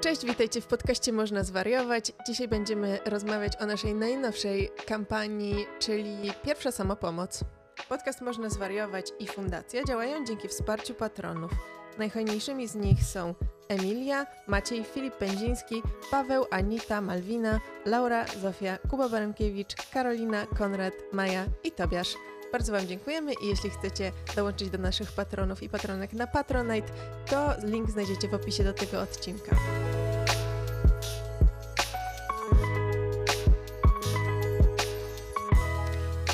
Cześć, witajcie w podcaście Można Zwariować. Dzisiaj będziemy rozmawiać o naszej najnowszej kampanii, czyli Pierwsza Samopomoc. Podcast Można Zwariować i Fundacja działają dzięki wsparciu patronów. Najhojniejszymi z nich są Emilia, Maciej, Filip Pędziński, Paweł, Anita, Malwina, Laura, Zofia, Kuba Baremkiewicz, Karolina, Konrad, Maja i Tobiasz. Bardzo Wam dziękujemy i jeśli chcecie dołączyć do naszych patronów i patronek na Patronite, to link znajdziecie w opisie do tego odcinka.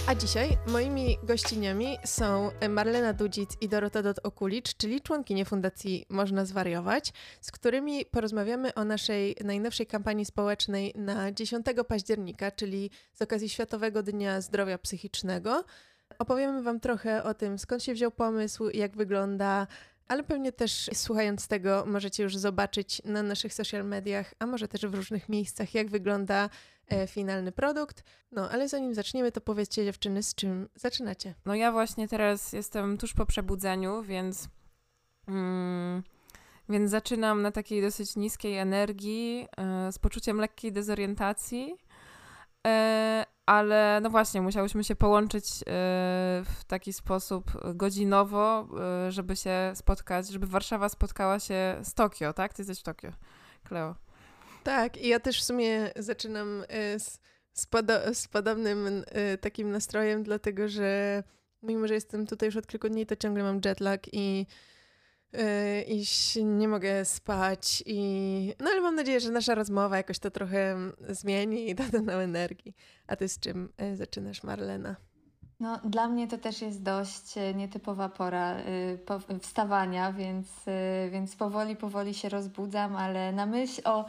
A dzisiaj moimi gościniami są Marlena Dudzic i Dorota Dot-Okulicz, czyli członkinie Fundacji Można Zwariować, z którymi porozmawiamy o naszej najnowszej kampanii społecznej na 10 października, czyli z okazji Światowego Dnia Zdrowia Psychicznego. Opowiemy Wam trochę o tym, skąd się wziął pomysł, jak wygląda, ale pewnie też słuchając tego możecie już zobaczyć na naszych social mediach, a może też w różnych miejscach, jak wygląda e, finalny produkt. No, ale zanim zaczniemy, to powiedzcie dziewczyny, z czym zaczynacie? No ja właśnie teraz jestem tuż po przebudzeniu, więc... Mm, więc zaczynam na takiej dosyć niskiej energii, e, z poczuciem lekkiej dezorientacji. E, ale no właśnie, musiałyśmy się połączyć e, w taki sposób godzinowo, e, żeby się spotkać, żeby Warszawa spotkała się z Tokio, tak? Ty jesteś w Tokio, Kleo. Tak, i ja też w sumie zaczynam z, z, podo z podobnym takim nastrojem, dlatego że mimo, że jestem tutaj już od kilku dni, to ciągle mam jetlag i i nie mogę spać i no ale mam nadzieję, że nasza rozmowa jakoś to trochę zmieni i da nam energii. A ty z czym yy, zaczynasz, Marlena? No, dla mnie to też jest dość yy, nietypowa pora wstawania, więc, więc powoli, powoli się rozbudzam, ale na myśl o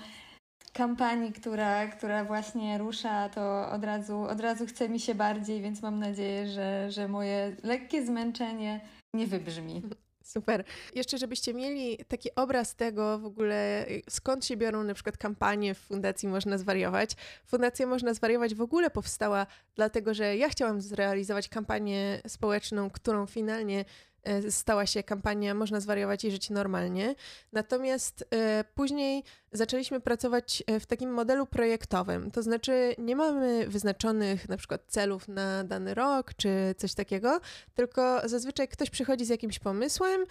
kampanii, która, która właśnie rusza, to od razu, od razu chce mi się bardziej, więc mam nadzieję, że, że moje lekkie zmęczenie nie wybrzmi. Super. Jeszcze, żebyście mieli taki obraz tego w ogóle, skąd się biorą na przykład kampanie w Fundacji Można Zwariować. Fundacja Można Zwariować w ogóle powstała dlatego, że ja chciałam zrealizować kampanię społeczną, którą finalnie stała się kampania Można zwariować i żyć normalnie. Natomiast e, później zaczęliśmy pracować e, w takim modelu projektowym. To znaczy nie mamy wyznaczonych na przykład celów na dany rok czy coś takiego, tylko zazwyczaj ktoś przychodzi z jakimś pomysłem,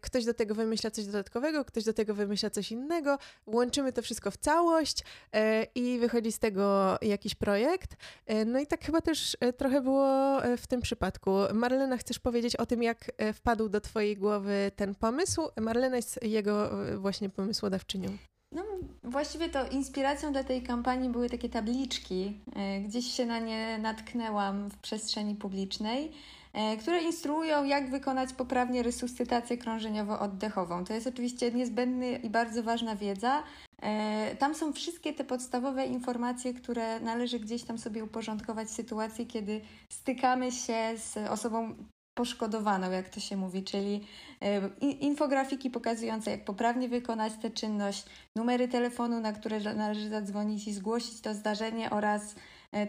ktoś do tego wymyśla coś dodatkowego, ktoś do tego wymyśla coś innego, łączymy to wszystko w całość i wychodzi z tego jakiś projekt. No i tak chyba też trochę było w tym przypadku. Marlena, chcesz powiedzieć o tym, jak e, wpadł do Twojej głowy ten pomysł? Marlena jest jego e, właśnie pomysłodawczynią. No, właściwie to inspiracją dla tej kampanii były takie tabliczki. E, gdzieś się na nie natknęłam w przestrzeni publicznej, które instruują, jak wykonać poprawnie resuscytację krążeniowo-oddechową. To jest oczywiście niezbędna i bardzo ważna wiedza. Tam są wszystkie te podstawowe informacje, które należy gdzieś tam sobie uporządkować w sytuacji, kiedy stykamy się z osobą poszkodowaną, jak to się mówi, czyli e, infografiki pokazujące, jak poprawnie wykonać tę czynność, numery telefonu, na które należy zadzwonić i zgłosić to zdarzenie oraz e,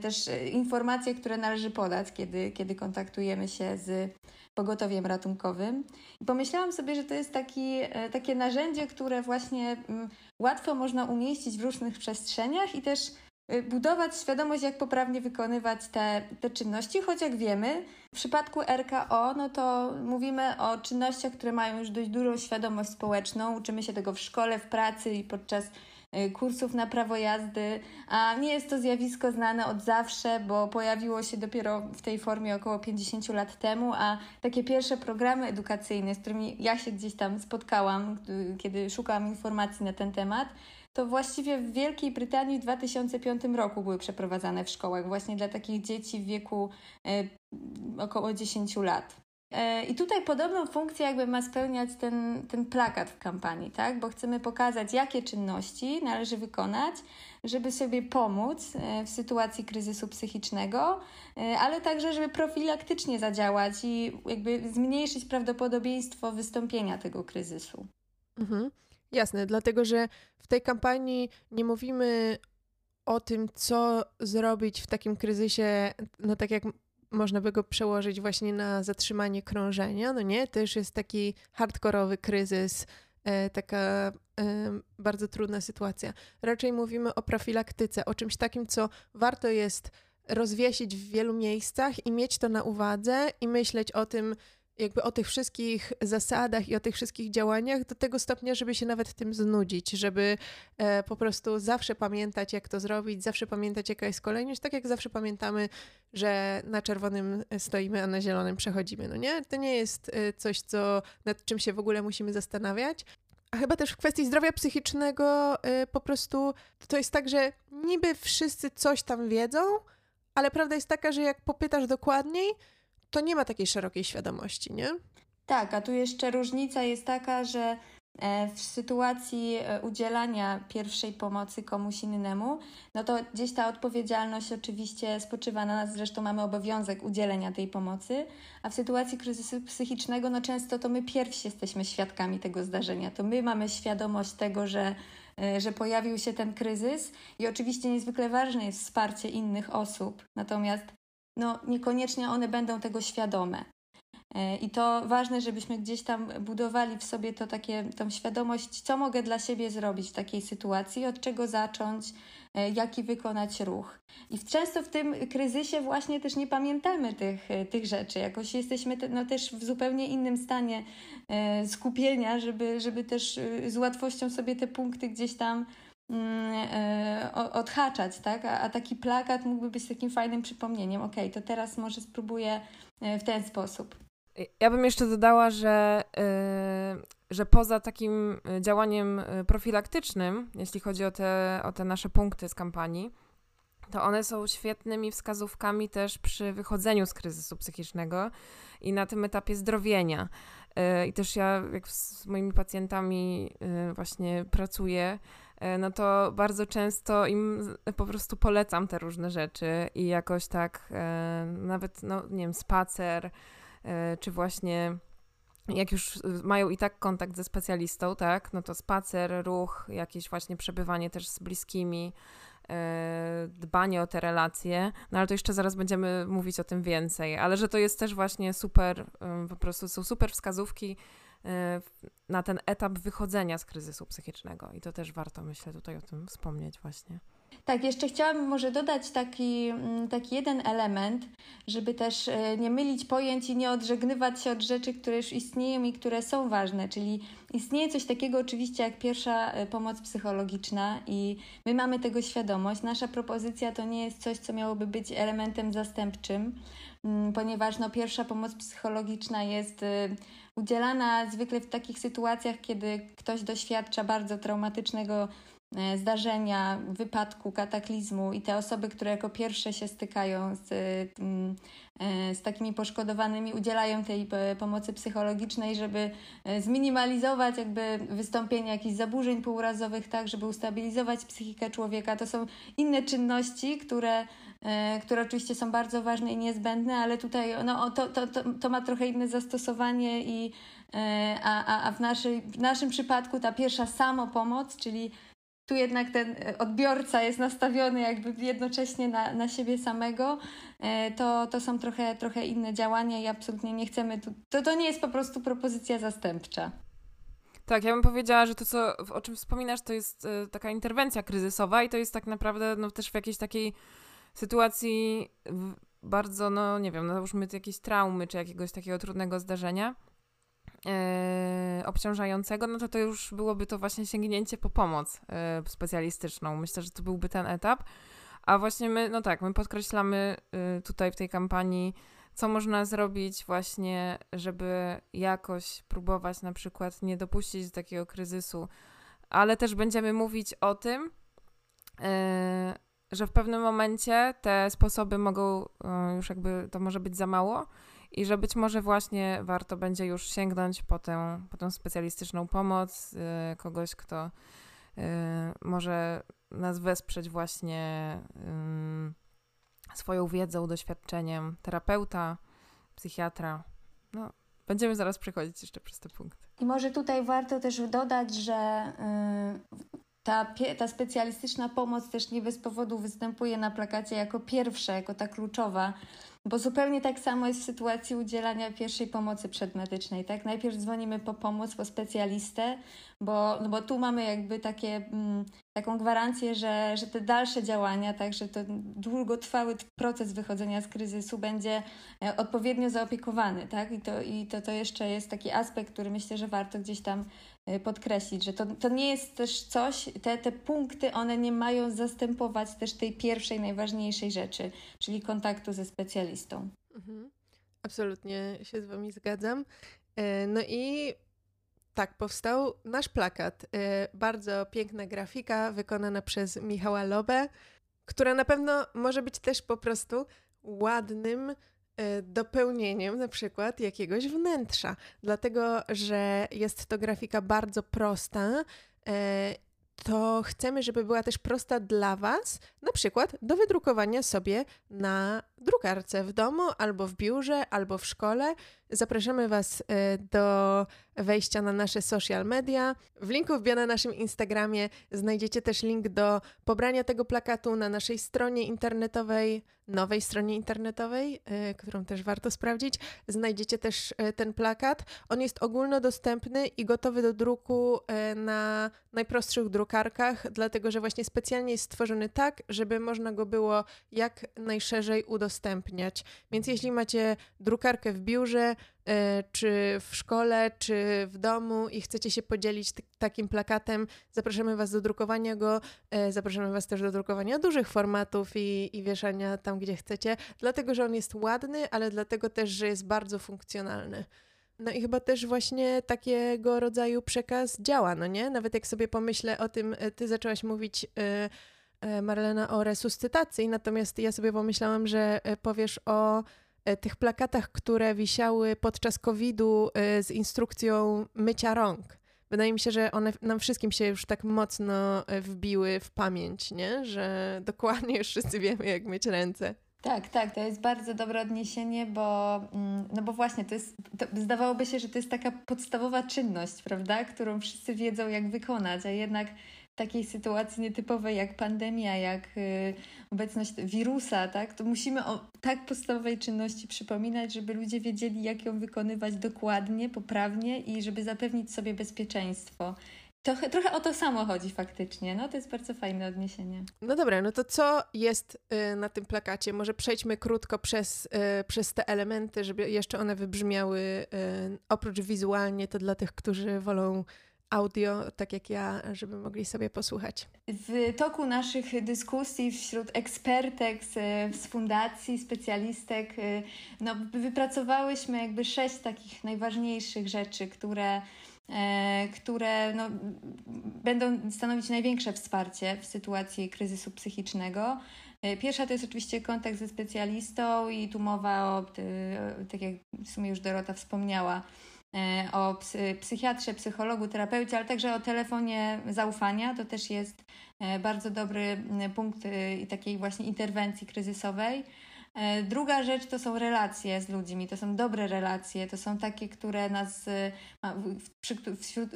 też e, informacje, które należy podać, kiedy, kiedy kontaktujemy się z pogotowiem ratunkowym. I pomyślałam sobie, że to jest taki, takie narzędzie, które właśnie mm, łatwo można umieścić w różnych przestrzeniach i też budować świadomość, jak poprawnie wykonywać te, te czynności, choć jak wiemy, w przypadku RKO, no to mówimy o czynnościach, które mają już dość dużą świadomość społeczną, uczymy się tego w szkole, w pracy i podczas kursów na prawo jazdy, a nie jest to zjawisko znane od zawsze, bo pojawiło się dopiero w tej formie około 50 lat temu, a takie pierwsze programy edukacyjne, z którymi ja się gdzieś tam spotkałam, y, kiedy szukałam informacji na ten temat, to właściwie w Wielkiej Brytanii w 2005 roku były przeprowadzane w szkołach właśnie dla takich dzieci w wieku e, około 10 lat. E, I tutaj podobną funkcję jakby ma spełniać ten, ten plakat w kampanii, tak? Bo chcemy pokazać, jakie czynności należy wykonać, żeby sobie pomóc e, w sytuacji kryzysu psychicznego, ale także, żeby profilaktycznie zadziałać i jakby zmniejszyć prawdopodobieństwo wystąpienia tego kryzysu. Mhm. Jasne, dlatego że w tej kampanii nie mówimy o tym, co zrobić w takim kryzysie, no tak jak można by go przełożyć właśnie na zatrzymanie krążenia, no nie? Już jest taki hardkorowy kryzys, e, taka e, bardzo trudna sytuacja. Raczej mówimy o profilaktyce, o czymś takim, co warto jest rozwiesić w wielu miejscach i mieć to na uwadze i myśleć o tym, jakby o tych wszystkich zasadach i o tych wszystkich działaniach do tego stopnia, żeby się nawet tym znudzić, żeby e, po prostu zawsze pamiętać, jak to zrobić, zawsze pamiętać, jaka jest kolejność, tak jak zawsze pamiętamy, że na czerwonym stoimy, a na zielonym przechodzimy, no nie? To nie jest e, coś, co, nad czym się w ogóle musimy zastanawiać. A chyba też w kwestii zdrowia psychicznego y, po prostu to jest tak, że niby wszyscy coś tam wiedzą, ale prawda jest taka, że jak popytasz dokładniej, to nie ma takiej szerokiej świadomości, nie? Tak, a tu jeszcze różnica jest taka, że e, w sytuacji e, udzielania pierwszej pomocy komuś innemu, no to gdzieś ta odpowiedzialność oczywiście spoczywa na nas, zresztą mamy obowiązek udzielenia tej pomocy, a w sytuacji kryzysu psychicznego, no często to my pierwsi jesteśmy świadkami tego zdarzenia, to my mamy świadomość tego, że, e, że pojawił się ten kryzys i oczywiście niezwykle ważne jest wsparcie innych osób, natomiast no niekoniecznie one będą tego świadome. E, I to ważne, żebyśmy gdzieś tam budowali w sobie to takie, tą świadomość, co mogę dla siebie zrobić w takiej sytuacji, od czego zacząć, e, jaki wykonać ruch. I często w tym kryzysie właśnie też nie pamiętamy tych, e, tych rzeczy. Jakoś jesteśmy no, też w zupełnie innym stanie skupienia, żeby, żeby też z łatwością sobie te punkty gdzieś tam odhaczać, tak? A, taki plakat mógłby być takim fajnym przypomnieniem. Ok, to teraz może spróbuję e, w ten sposób. Ja bym jeszcze dodała, że, yy, że poza takim działaniem profilaktycznym, jeśli chodzi o te, o te nasze punkty z kampanii, to one są świetnymi wskazówkami też przy wychodzeniu z kryzysu psychicznego i na tym etapie zdrowienia. I też ja, jak z moimi pacjentami właśnie pracuję, E, no to bardzo często im po prostu polecam te różne rzeczy i jakoś tak e, nawet, no nie wiem, spacer, e, czy właśnie jak już mają i tak kontakt ze specjalistą, tak, no to spacer, ruch, jakieś właśnie przebywanie też z bliskimi, dbanie o te relacje, no ale to jeszcze zaraz będziemy mówić o tym więcej, ale że to jest też właśnie super, po prostu są super wskazówki, na ten etap wychodzenia z kryzysu psychicznego. I to też warto, myślę, tutaj o tym wspomnieć właśnie. Tak, jeszcze chciałabym może dodać taki, mm, taki jeden element, żeby też e, nie mylić pojęć i nie odżegnywać się od rzeczy, które już istnieją i które są ważne. Czyli istnieje coś takiego oczywiście jak pierwsza e, pomoc psychologiczna i my mamy tego świadomość. Nasza propozycja to nie jest coś, co miałoby być elementem zastępczym, mm, ponieważ no, pierwsza pomoc psychologiczna jest e, udzielana zwykle w takich sytuacjach, kiedy ktoś doświadcza bardzo traumatycznego zdarzenia, wypadku, kataklizmu i te osoby, które jako pierwsze się stykają z, e, z takimi poszkodowanymi, udzielają tej e, pomocy psychologicznej, żeby zminimalizować jakby wystąpienie jakichś zaburzeń półrazowych, tak, żeby ustabilizować psychikę człowieka. To są inne czynności, które E, które oczywiście są bardzo ważne i niezbędne, ale tutaj no, to, to, to, to ma trochę inne zastosowanie i e, a, a w, naszej, w naszym przypadku ta pierwsza samopomoc, czyli tu jednak ten odbiorca jest nastawiony jakby jednocześnie na, na siebie samego, e, to, to są trochę, trochę inne działania i absolutnie nie chcemy, tu, to, to nie jest po prostu propozycja zastępcza. Tak, ja bym powiedziała, że to, co, o czym wspominasz, to jest taka interwencja kryzysowa i to jest tak naprawdę no, też w jakiejś takiej sytuacji bardzo, no nie wiem, no załóżmy jakiejś traumy, czy jakiegoś takiego trudnego zdarzenia yy, obciążającego, no to to już byłoby to właśnie sięgnięcie po pomoc yy, specjalistyczną. Myślę, że to byłby ten etap. A właśnie my, no tak, my podkreślamy yy, tutaj w tej kampanii, co można zrobić właśnie, żeby jakoś próbować na przykład nie dopuścić do takiego kryzysu, ale też będziemy mówić o tym, że w pewnym momencie te sposoby mogą e, już jakby, to może być za mało i że być może właśnie warto będzie już sięgnąć po tę, po tę specjalistyczną pomoc e, kogoś, kto e, może nas wesprzeć właśnie swoją wiedzą, doświadczeniem terapeuta, psychiatra. No, będziemy zaraz przechodzić jeszcze przez te punkty. I może tutaj warto też dodać, że ta, ta specjalistyczna pomoc też nie bez powodu występuje na plakacie jako pierwsza, jako ta kluczowa, bo zupełnie tak samo jest w sytuacji udzielania pierwszej pomocy przedmedycznej, tak? Najpierw dzwonimy po pomoc, po specjalistę, bo, no bo tu mamy jakby takie, mm, taką gwarancję, że, że te dalsze działania, tak, że to długotrwały proces wychodzenia z kryzysu będzie e, odpowiednio zaopiekowany, tak? I to, i to, to jeszcze jest taki aspekt, który myślę, że warto gdzieś tam podkreślić, że to, to nie jest też coś, te, te punkty, one nie mają zastępować też tej pierwszej, najważniejszej rzeczy, czyli kontaktu ze specjalistą. Mhm. Absolutnie się z Wami zgadzam. E, no i tak, powstał nasz plakat. E, bardzo piękna grafika wykonana przez Michała Lobę, która na pewno może być też po prostu ładnym dopełnieniem na przykład jakiegoś wnętrza, dlatego że jest to grafika bardzo prosta to chcemy, żeby była też prosta dla Was, na przykład do wydrukowania sobie na drukarce w domu, albo w biurze, albo w szkole. Zapraszamy Was e, do wejścia na nasze social media. W linku w na naszym Instagramie znajdziecie też link do pobrania tego plakatu na naszej stronie internetowej, nowej stronie internetowej, e, którą też warto sprawdzić. Znajdziecie też e, ten plakat. On jest ogólnodostępny i gotowy do druku na najprostszych drukarkach, dlatego że właśnie specjalnie jest stworzony tak, żeby można go było jak najszerzej udostępniać. Więc jeśli macie drukarkę w biurze, e, czy w szkole, czy w domu i chcecie się podzielić takim plakatem, zapraszamy Was do drukowania go. E, zapraszamy Was też do drukowania dużych formatów i, i wieszania tam, gdzie chcecie, dlatego że on jest ładny, ale dlatego też, że jest bardzo funkcjonalny. No i chyba też właśnie takiego rodzaju przekaz działa, no nie? Nawet jak sobie pomyślę o tym, e, ty zaczęłaś mówić, Marlena, o resuscytacji, natomiast ja sobie pomyślałam, że powiesz o E, tych plakatach, które wisiały podczas COVID-u e, z instrukcją mycia rąk. Wydaje mi się, że one nam wszystkim się już tak mocno e, wbiły w pamięć, nie? że dokładnie już wszyscy wiemy, jak myć ręce. Tak, tak, to jest bardzo dobre odniesienie, bo, mm, no bo właśnie to jest, to zdawałoby się, że to jest taka podstawowa czynność, prawda, którą wszyscy wiedzą, jak wykonać, a jednak takiej sytuacji nietypowej jak pandemia, jak y, obecność wirusa, tak, to musimy o tak podstawowej czynności przypominać, żeby ludzie wiedzieli, jak ją wykonywać dokładnie, poprawnie i żeby zapewnić sobie bezpieczeństwo. Trochę, trochę o to samo chodzi faktycznie. No to jest bardzo fajne odniesienie. No dobra, no to co jest y, na tym plakacie? Może przejdźmy krótko przez, y, przez te elementy, żeby jeszcze one wybrzmiały oprócz wizualnie, to dla tych, którzy wolą audio, tak jak ja, żeby mogli sobie posłuchać. W toku naszych dyskusji wśród ekspertek z, z fundacji, specjalistek, y, no, wypracowałyśmy jakby sześć takich najważniejszych rzeczy, które, e, które no, będą stanowić największe wsparcie w sytuacji kryzysu psychicznego. E, pierwsza to jest oczywiście kontakt ze specjalistą i tu mowa o, tak jak w sumie już Dorota wspomniała, E, o psychiatrze, psychologu, terapeucie, ale także o telefonie zaufania. To też jest e, bardzo dobry punkt e, takiej właśnie interwencji kryzysowej. Druga rzecz to są relacje z ludźmi, to są dobre relacje, to są takie, które nas,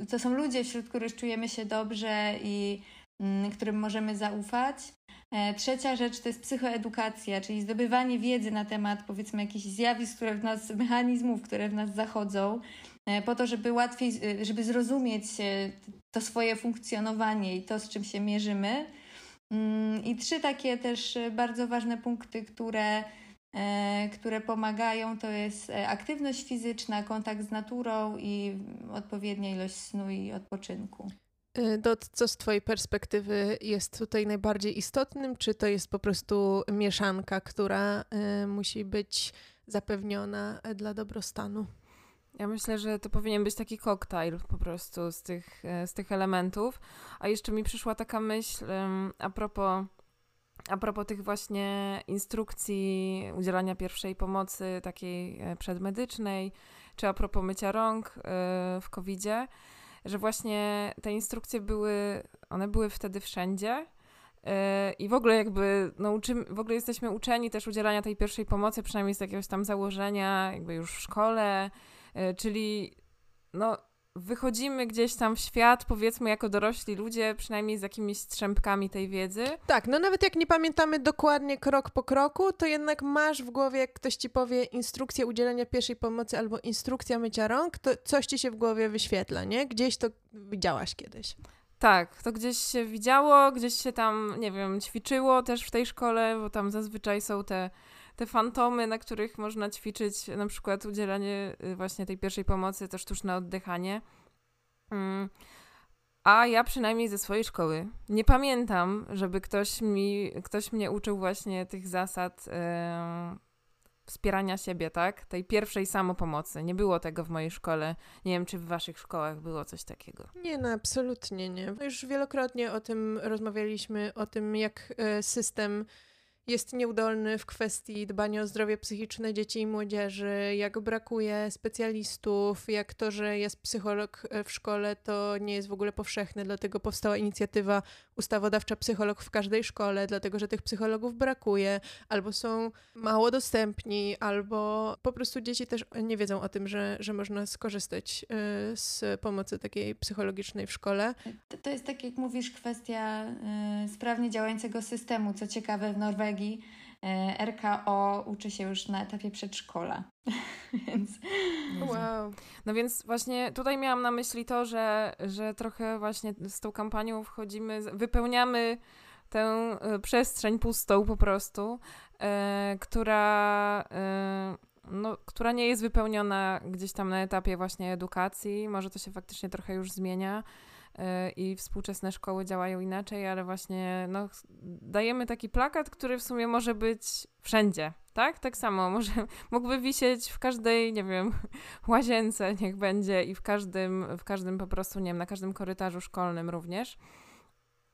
to są ludzie, wśród których czujemy się dobrze i którym możemy zaufać. E, trzecia rzecz to jest psychoedukacja, czyli zdobywanie wiedzy na temat powiedzmy jakichś zjawisk, które w nas, mechanizmów, które w nas zachodzą, e, po to, żeby łatwiej, e, żeby zrozumieć to swoje funkcjonowanie i to, z czym się mierzymy. Mm, I trzy takie też bardzo ważne punkty, które, które pomagają, to jest aktywność fizyczna, kontakt z naturą i odpowiednia ilość snu i odpoczynku. Y, Dot, co z Twojej perspektywy jest tutaj najbardziej istotnym? Czy to jest po prostu mieszanka, która y, musi być zapewniona y, dla dobrostanu? Ja myślę, że to powinien być taki koktajl po prostu z tych, z tych elementów. A jeszcze mi przyszła taka myśl a propos, a propos tych właśnie instrukcji udzielania pierwszej pomocy takiej przedmedycznej, czy a propos mycia rąk w COVID-zie że właśnie te instrukcje były, one były wtedy wszędzie. E, I w ogóle jakby, no uczymy, w ogóle jesteśmy uczeni też udzielania tej pierwszej pomocy, przynajmniej z jakiegoś tam założenia, jakby już w szkole, e, czyli no wychodzimy gdzieś tam w świat, powiedzmy jako dorośli ludzie, przynajmniej z jakimiś strzępkami tej wiedzy. Tak, no nawet jak nie pamiętamy dokładnie krok po kroku, to jednak masz w głowie, jak ktoś ci powie instrukcja udzielenia pierwszej pomocy albo instrukcja mycia rąk, to coś ci się w głowie wyświetla, nie? Gdzieś to widziałaś kiedyś. Tak, to gdzieś się widziało, gdzieś się tam, nie wiem, ćwiczyło też w tej szkole, bo tam zazwyczaj są te, te fantomy, na których można ćwiczyć na przykład udzielanie y, właśnie tej pierwszej pomocy, to sztuczne oddychanie. Mm. A ja przynajmniej ze swojej szkoły nie pamiętam, żeby ktoś mi, ktoś mnie uczył właśnie tych zasad yy, wspierania siebie, tak? Tej pierwszej samopomocy. Nie było tego w mojej szkole. Nie wiem, czy w waszych szkołach było coś takiego. Nie, no absolutnie nie. Już wielokrotnie o tym rozmawialiśmy, o tym jak e, system jest nieudolny w kwestii dbania o zdrowie psychiczne dzieci i młodzieży, jak brakuje specjalistów, jak to, że jest psycholog e, w szkole, to nie jest w ogóle powszechne, dlatego powstała inicjatywa ustawodawcza psycholog w każdej szkole, dlatego że tych psychologów brakuje, albo są mało dostępni, albo po prostu dzieci też nie wiedzą o tym, że, że można skorzystać e, z pomocy takiej psychologicznej w szkole. To, to jest tak, jak mówisz, kwestia y, sprawnie działającego systemu. Co ciekawe, w Norwegii e, RKO uczy się już na etapie przedszkola. więc... Wow. No więc właśnie tutaj miałam na myśli to, że, że trochę właśnie z tą kampanią wchodzimy, wypełniamy tę e, przestrzeń pustą po prostu, e, która, e, no, która nie jest wypełniona gdzieś tam na etapie właśnie edukacji. Może to się faktycznie trochę już zmienia. Y, i współczesne szkoły działają inaczej, ale właśnie no, dajemy taki plakat, który w sumie może być wszędzie, tak? Tak samo, może mógłby wisieć w każdej, nie wiem, łazience niech będzie i w każdym, w każdym po prostu, nie wiem, na każdym korytarzu szkolnym również.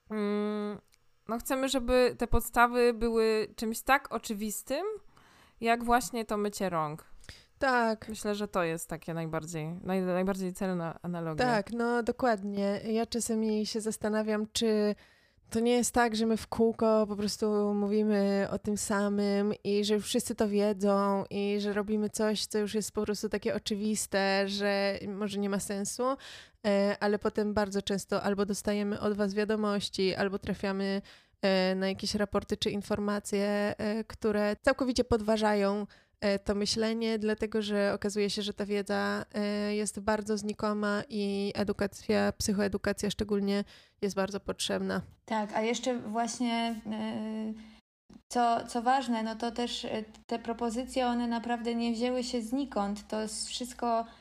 Mm, no chcemy, żeby te podstawy były czymś tak oczywistym, jak właśnie to mycie rąk. Tak. Myślę, że to jest takie najbardziej, naj, najbardziej celna analogia. Tak, no dokładnie. Ja czasami się zastanawiam, czy to nie jest tak, że my w kółko po prostu mówimy o tym samym i że już wszyscy to wiedzą i że robimy coś, co już jest po prostu takie oczywiste, że może nie ma sensu, e, ale potem bardzo często albo dostajemy od Was wiadomości, albo trafiamy e, na jakieś raporty czy informacje, e, które całkowicie podważają to myślenie, dlatego że okazuje się, że ta wiedza e, jest bardzo znikoma i edukacja, psychoedukacja szczególnie jest bardzo potrzebna. Tak, a jeszcze właśnie e, co, co ważne, no to też te propozycje, one naprawdę nie wzięły się znikąd. To jest wszystko E,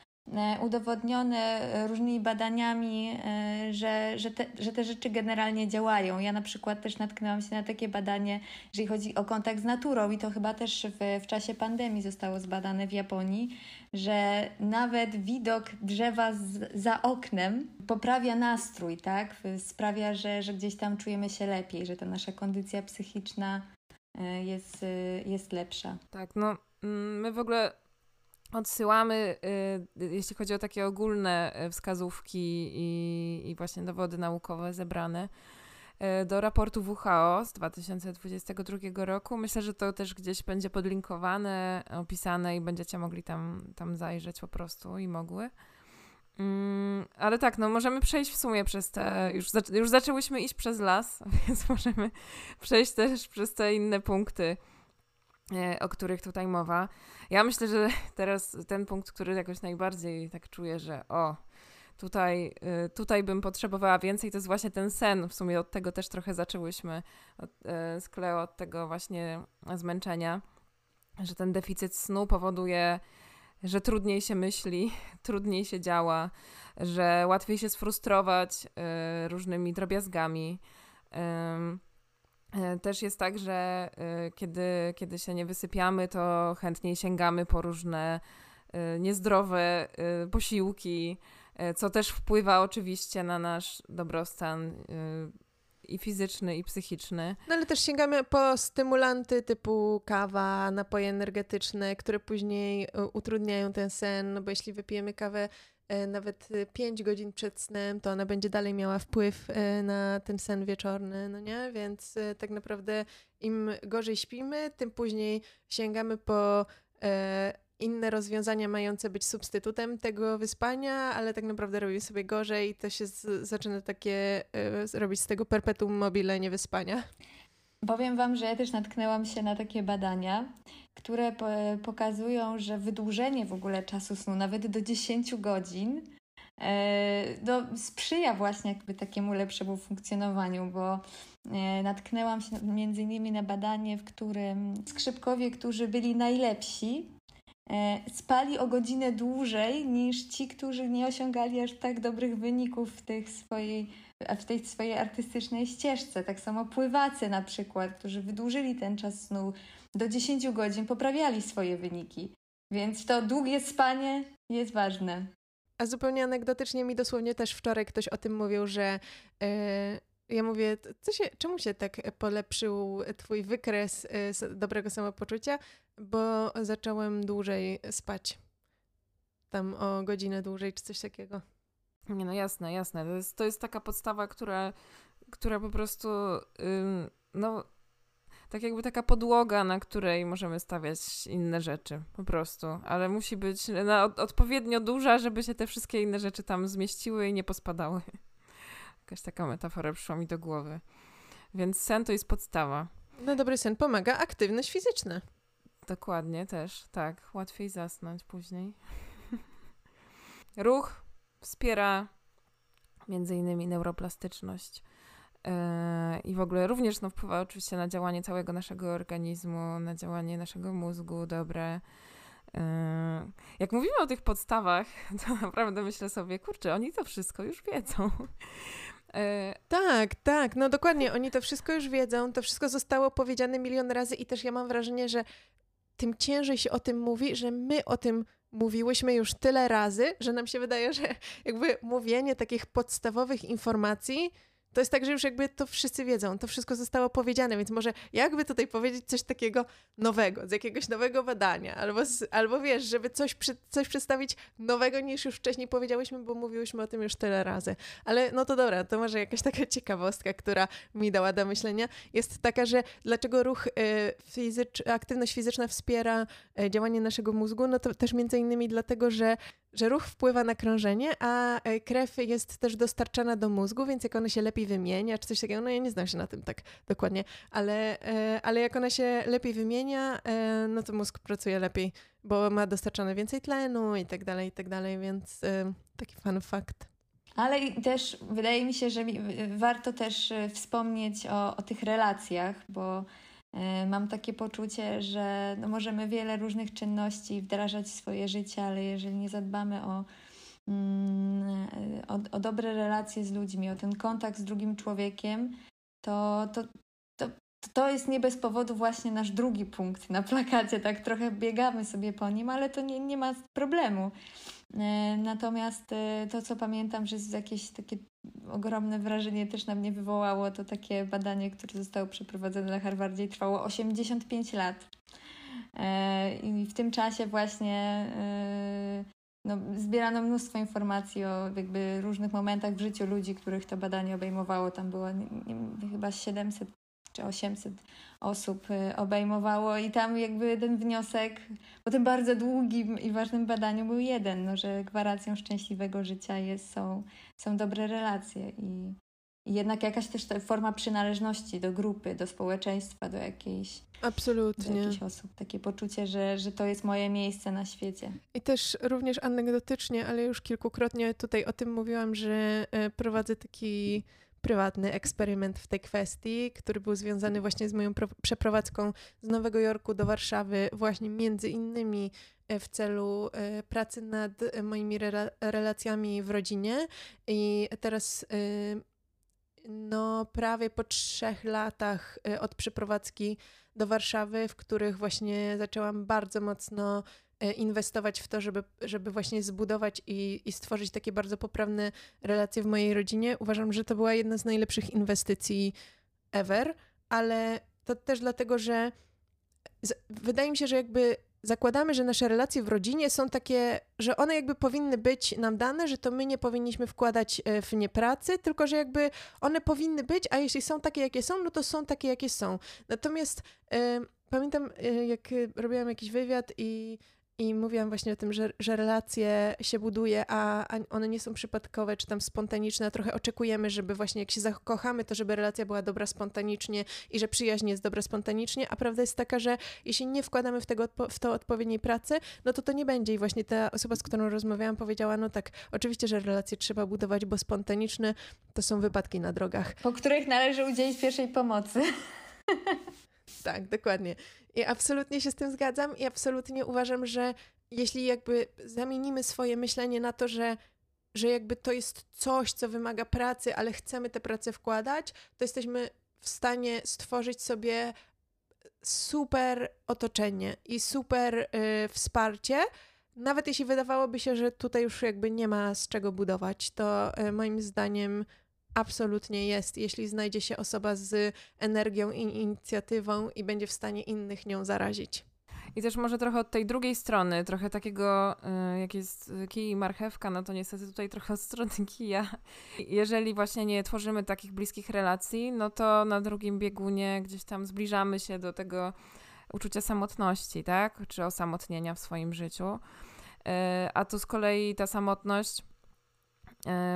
udowodnione różnymi badaniami, e, że, że, te, że te rzeczy generalnie działają. Ja na przykład też natknęłam się na takie badanie, jeżeli chodzi o kontakt z naturą i to chyba też w, w czasie pandemii zostało zbadane w Japonii, że nawet widok drzewa z, za oknem poprawia nastrój, tak? Sprawia, że, że gdzieś tam czujemy się lepiej, że ta nasza kondycja psychiczna e, jest, jest lepsza. Tak, no mm, my w ogóle odsyłamy, y, jeśli chodzi o takie ogólne y, wskazówki i, i właśnie dowody naukowe zebrane, y, do raportu WHO z 2022 roku. Myślę, że to też gdzieś będzie podlinkowane, opisane i będziecie mogli tam, tam zajrzeć po prostu i mogły. Mm, ale tak, no możemy przejść w sumie przez te. Już, już zaczęłyśmy iść przez las, więc możemy przejść też przez te inne punkty, o których tutaj mowa. Ja myślę, że teraz ten punkt, który jakoś najbardziej tak czuję, że o, tutaj, y, tutaj bym potrzebowała więcej, to jest właśnie ten sen. W sumie od tego też trochę zaczęłyśmy od, y, z Kleo, od tego właśnie zmęczenia, że ten deficyt snu powoduje, że trudniej się myśli, trudniej się działa, że łatwiej się sfrustrować różnymi drobiazgami. E, też jest tak, że e, kiedy, kiedy się nie wysypiamy, to chętniej sięgamy po różne e, niezdrowe posiłki, co też wpływa oczywiście na nasz dobrostan i fizyczny, i psychiczny. No ale też sięgamy po stymulanty typu kawa, napoje energetyczne, które później utrudniają ten sen, no bo jeśli wypijemy kawę E, nawet 5 godzin przed snem, to ona będzie dalej miała wpływ e, na ten sen wieczorny, no nie? Więc e, tak naprawdę im gorzej śpimy, tym później sięgamy po inne rozwiązania mające być substytutem tego wyspania, ale tak naprawdę robimy sobie gorzej i to się z, zaczyna takie robić z tego perpetuum mobile niewyspania. Powiem Wam, że ja też natknęłam się na takie badania, które pokazują, że wydłużenie w ogóle czasu snu, nawet do 10 godzin, e, no, sprzyja właśnie jakby takiemu lepszemu funkcjonowaniu, bo e, natknęłam się między innymi na badanie, w którym skrzypkowie, którzy byli najlepsi, e, spali o godzinę dłużej niż ci, którzy nie osiągali aż tak dobrych wyników w tych swojej w tej swojej artystycznej ścieżce. Tak samo pływacy na przykład, którzy wydłużyli ten czas snu do 10 godzin, poprawiali swoje wyniki. Więc to długie spanie jest ważne. A zupełnie anegdotycznie mi dosłownie też wczoraj ktoś o tym mówił, że yy, ja mówię, co się, czemu się tak polepszył twój wykres yy, dobrego samopoczucia? Bo zacząłem dłużej spać. Tam o godzinę dłużej czy coś takiego. Nie no jasne, jasne. To jest, to jest taka podstawa, która, która po prostu ym, no tak jakby taka podłoga, na której możemy stawiać inne rzeczy, po prostu. Ale musi być na, odpowiednio duża, żeby się te wszystkie inne rzeczy tam zmieściły i nie pospadały. Jakaś taka metafora przyszła mi do głowy. Więc sen to jest podstawa. No dobry sen pomaga aktywność fizyczna. Dokładnie też, tak. Łatwiej zasnąć później. Ruch wspiera między innymi neuroplastyczność. E, I w ogóle również no, wpływa oczywiście na działanie całego naszego organizmu, na działanie naszego mózgu dobre. E, jak mówimy o tych podstawach, to naprawdę myślę sobie, kurczę, oni to wszystko już wiedzą. E, tak, tak, no dokładnie, oni to wszystko już wiedzą, to wszystko zostało powiedziane milion razy i też ja mam wrażenie, że tym ciężej się o tym mówi, że my o tym mówiłyśmy już tyle razy, że nam się wydaje, że jakby mówienie takich podstawowych informacji to jest tak, że już jakby to wszyscy wiedzą, to wszystko zostało powiedziane, więc może jakby tutaj powiedzieć coś takiego nowego, z jakiegoś nowego badania, albo, z, albo wiesz, żeby coś, przy, coś przedstawić nowego niż już wcześniej powiedziałyśmy, bo mówiłyśmy o tym już tyle razy. Ale no to dobra, to może jakaś taka ciekawostka, która mi dała do myślenia, jest taka, że dlaczego ruch y, fizycz, aktywność fizyczna wspiera y, działanie naszego mózgu, no to też między innymi dlatego, że że ruch wpływa na krążenie, a e, krew jest też dostarczana do mózgu, więc jak ona się lepiej wymienia, czy coś takiego, no ja nie znam się na tym tak dokładnie, ale, e, ale jak ona się lepiej wymienia, e, no to mózg pracuje lepiej, bo ma dostarczane więcej tlenu i tak dalej, i tak dalej, więc taki fun fact. Ale też wydaje mi się, że warto też wspomnieć o, o tych relacjach, bo E, mam takie poczucie, że no możemy wiele różnych czynności wdrażać w swoje życie, ale jeżeli nie zadbamy o, o, o dobre relacje z ludźmi, o ten kontakt z drugim człowiekiem, to, to, to, to jest nie bez powodu właśnie nasz drugi punkt na plakacie. Tak trochę biegamy sobie po nim, ale to nie, nie ma problemu. E, natomiast e, to, co pamiętam, że jakieś takie ogromne wrażenie też na mnie wywołało, to takie badanie, które zostało przeprowadzone na Harvardzie i trwało 85 lat. E, I w tym czasie właśnie no, zbierano mnóstwo informacji o jakby różnych momentach w życiu ludzi, których to badanie obejmowało. Tam było nie, nie, chyba 700 czy 800 osób y, obejmowało i tam jakby ten wniosek po tym bardzo długim i ważnym badaniu był jeden, no, że gwarancją szczęśliwego życia jest, są, są dobre relacje i, jednak jakaś też forma przynależności do grupy, do społeczeństwa, do jakiejś Absolutnie. Do jakichś osób. Takie poczucie, że, że to jest moje miejsce na świecie. I też również anegdotycznie, ale już kilkukrotnie tutaj o tym mówiłam, że e, prowadzę taki prywatny eksperyment w tej kwestii, który był związany właśnie z moją przeprowadzką z Nowego Jorku do Warszawy, właśnie między innymi e, w celu e, pracy nad moimi relacjami w rodzinie. I teraz no, prawie po trzech latach od przeprowadzki do Warszawy, w których właśnie zaczęłam bardzo mocno E, inwestować w to, żeby, żeby właśnie zbudować i, i stworzyć takie bardzo poprawne relacje w mojej rodzinie. Uważam, że to była jedna z najlepszych inwestycji ever, ale to też dlatego, że z, wydaje mi się, że jakby zakładamy, że nasze relacje w rodzinie są takie, że one jakby powinny być nam dane, że to my nie powinniśmy wkładać e, w nie pracy, tylko że jakby one powinny być, a jeśli są takie, jakie są, no to są takie, jakie są. Natomiast y, pamiętam, y, jak robiłam jakiś wywiad i i mówiłam właśnie o tym, że, że relacje się buduje, a, a, one nie są przypadkowe czy tam spontaniczne. Trochę oczekujemy, żeby właśnie jak się zakochamy, to żeby relacja była dobra spontanicznie i że przyjaźń jest dobra spontanicznie, a prawda jest taka, że jeśli nie wkładamy w, tego, w to odpowiedniej pracy, no to to nie będzie. I właśnie ta osoba, z którą rozmawiałam, powiedziała, no tak, oczywiście, że relacje trzeba budować, bo spontaniczne to są wypadki na drogach. Po których należy udzielić pierwszej pomocy. Tak, dokładnie. I absolutnie się z tym zgadzam i absolutnie uważam, że jeśli jakby zamienimy swoje myślenie na to, że, że jakby to jest coś, co wymaga pracy, ale chcemy tę pracę wkładać, to jesteśmy w stanie stworzyć sobie super otoczenie i super y, wsparcie. Nawet jeśli wydawałoby się, że tutaj już jakby nie ma z czego budować, to y, moim zdaniem absolutnie jest, jeśli znajdzie się osoba z energią i inicjatywą i będzie w stanie innych nią zarazić. I też może trochę od tej drugiej strony, trochę takiego, y, jak jest kij i marchewka, no to niestety tutaj trochę od strony kija. Jeżeli właśnie nie tworzymy takich bliskich relacji, no to na drugim biegunie gdzieś tam zbliżamy się do tego uczucia samotności, tak? Czy osamotnienia w swoim życiu. Y, a tu z kolei ta samotność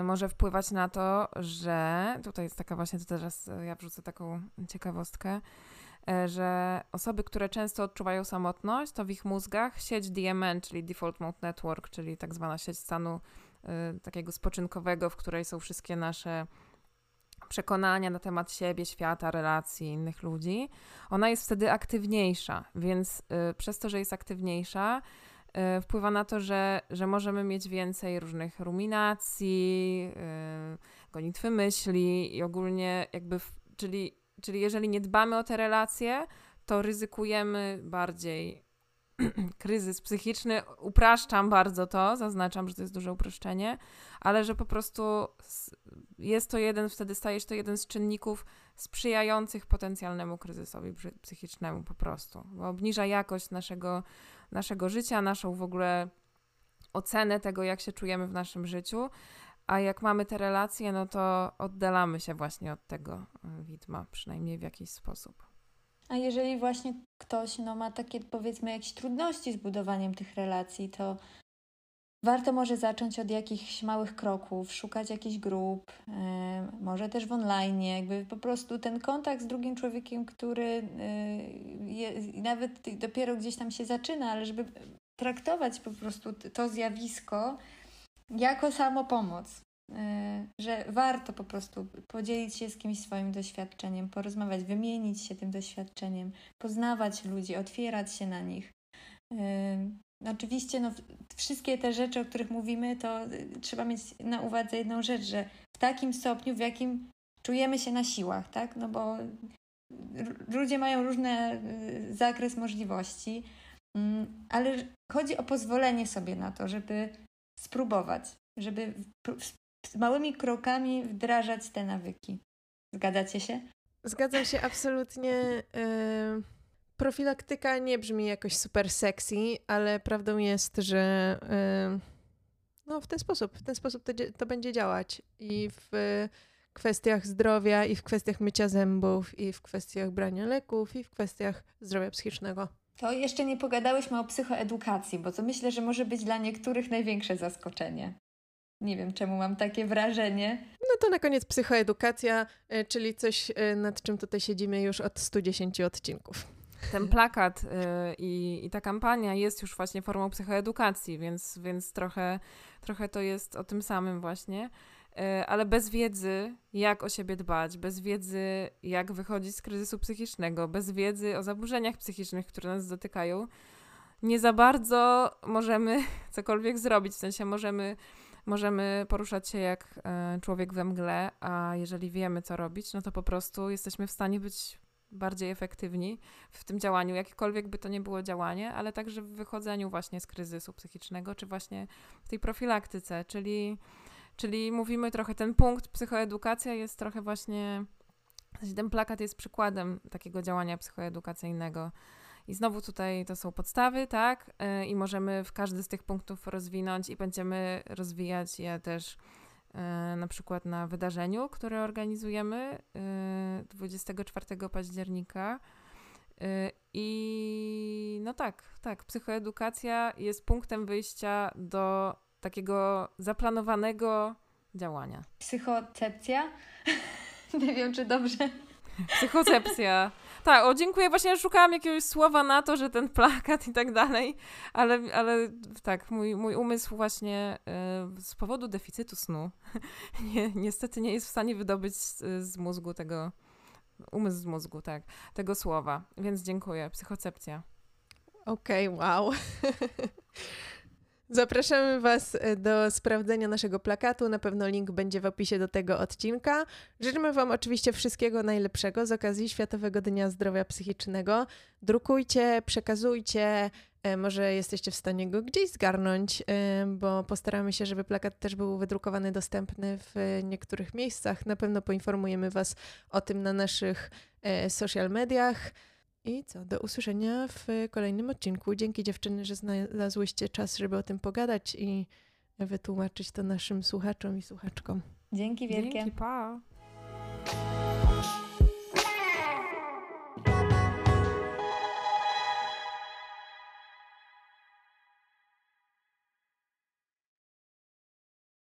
może wpływać na to, że tutaj jest taka właśnie, to teraz e, ja wrzucę taką ciekawostkę, e, że osoby, które często odczuwają samotność, to w ich mózgach sieć DMN, czyli Default Mode Network, czyli tak zwana sieć stanu takiego spoczynkowego, w której są wszystkie nasze przekonania na temat siebie, świata, relacji, innych ludzi, ona jest wtedy aktywniejsza, więc przez to, że jest aktywniejsza, E, wpływa na to, że, że możemy mieć więcej różnych ruminacji, yy, gonitwy myśli i ogólnie jakby, w, czyli, czyli jeżeli nie dbamy o te relacje, to ryzykujemy bardziej kryzys psychiczny. Upraszczam bardzo to, zaznaczam, że to jest duże uproszczenie, ale że po prostu jest to jeden, wtedy staje się to jeden z czynników sprzyjających potencjalnemu kryzysowi psychicznemu po prostu, bo obniża jakość naszego naszego życia, naszą w ogóle ocenę tego, jak się czujemy w naszym życiu. A jak mamy te relacje, no to oddalamy się właśnie od tego y, widma, przynajmniej w jakiś sposób. A jeżeli właśnie ktoś no, ma takie, powiedzmy, jakieś trudności z budowaniem tych relacji, to warto może zacząć od jakichś małych kroków, szukać jakichś grup, yy, może też w online, jakby po prostu ten kontakt z drugim człowiekiem, który je, nawet dopiero gdzieś tam się zaczyna, ale żeby traktować po prostu to zjawisko jako samopomoc. Yy, że warto po prostu podzielić się z kimś swoim doświadczeniem, porozmawiać, wymienić się tym doświadczeniem, poznawać ludzi, otwierać się na nich. Oczywiście no, wszystkie te rzeczy, o których mówimy, to y, trzeba mieć na uwadze jedną rzecz, że w takim stopniu, w jakim czujemy się na siłach, tak? No bo ludzie mają różny y, zakres możliwości, mm, ale chodzi o pozwolenie sobie na to, żeby spróbować, żeby małymi krokami wdrażać te nawyki. Zgadzacie się? Zgadzam się absolutnie. Yy profilaktyka nie brzmi jakoś super sexy, ale prawdą jest, że no w ten sposób, w ten sposób to, to będzie działać i w kwestiach zdrowia, i w kwestiach mycia zębów, i w kwestiach brania leków, i w kwestiach zdrowia psychicznego. To jeszcze nie pogadałyśmy o psychoedukacji, bo to myślę, że może być dla niektórych największe zaskoczenie. Nie wiem, czemu mam takie wrażenie. No to na koniec psychoedukacja, y, czyli coś, y, nad czym tutaj siedzimy już od 110 odcinków ten plakat y, i, ta kampania jest już właśnie formą psychoedukacji, więc, więc trochę, trochę to jest o tym samym właśnie. Y, ale bez wiedzy, jak o siebie dbać, bez wiedzy, jak wychodzić z kryzysu psychicznego, bez wiedzy o zaburzeniach psychicznych, które nas dotykają, nie za bardzo możemy cokolwiek zrobić. W sensie możemy, możemy poruszać się jak y, człowiek we mgle, a jeżeli wiemy, co robić, no to po prostu jesteśmy w stanie być bardziej efektywni w tym działaniu, jakiekolwiek by to nie było działanie, ale także w wychodzeniu właśnie z kryzysu psychicznego, czy właśnie w tej profilaktyce, czyli, czyli mówimy trochę, ten punkt psychoedukacja jest trochę właśnie, ten plakat jest przykładem takiego działania psychoedukacyjnego. I znowu tutaj to są podstawy, tak? Y, I możemy w każdy z tych punktów rozwinąć i będziemy rozwijać je też na przykład na wydarzeniu, które organizujemy 24 e, października I no tak, tak, psychoedukacja jest punktem wyjścia do takiego zaplanowanego działania. Psychocepcja? Nie wiem, czy dobrze. Psychocepcja. Tak, o dziękuję. Właśnie szukałam jakiegoś słowa na to, że ten plakat i tak dalej, ale, ale tak, mój, mój umysł właśnie y, z powodu deficytu snu nie, niestety nie jest w stanie wydobyć z, z mózgu tego, umysł z mózgu, tak, tego słowa. Więc dziękuję. Psychocepcja. Okej, okay, wow. Zapraszamy Was e, do sprawdzenia naszego plakatu. Na pewno link będzie w opisie do tego odcinka. Życzymy Wam oczywiście wszystkiego najlepszego z okazji Światowego Dnia Zdrowia Psychicznego. Drukujcie, przekazujcie. E, może jesteście w stanie go gdzieś zgarnąć, e, bo postaramy się, żeby plakat też był wydrukowany, dostępny w niektórych miejscach. Na pewno poinformujemy Was o tym na naszych social mediach. I co, do usłyszenia w kolejnym odcinku. Dzięki dziewczyny, że znalazłyście czas, żeby o tym pogadać i wytłumaczyć to naszym słuchaczom i słuchaczkom. Dzięki wielkie. Dzięki, pa.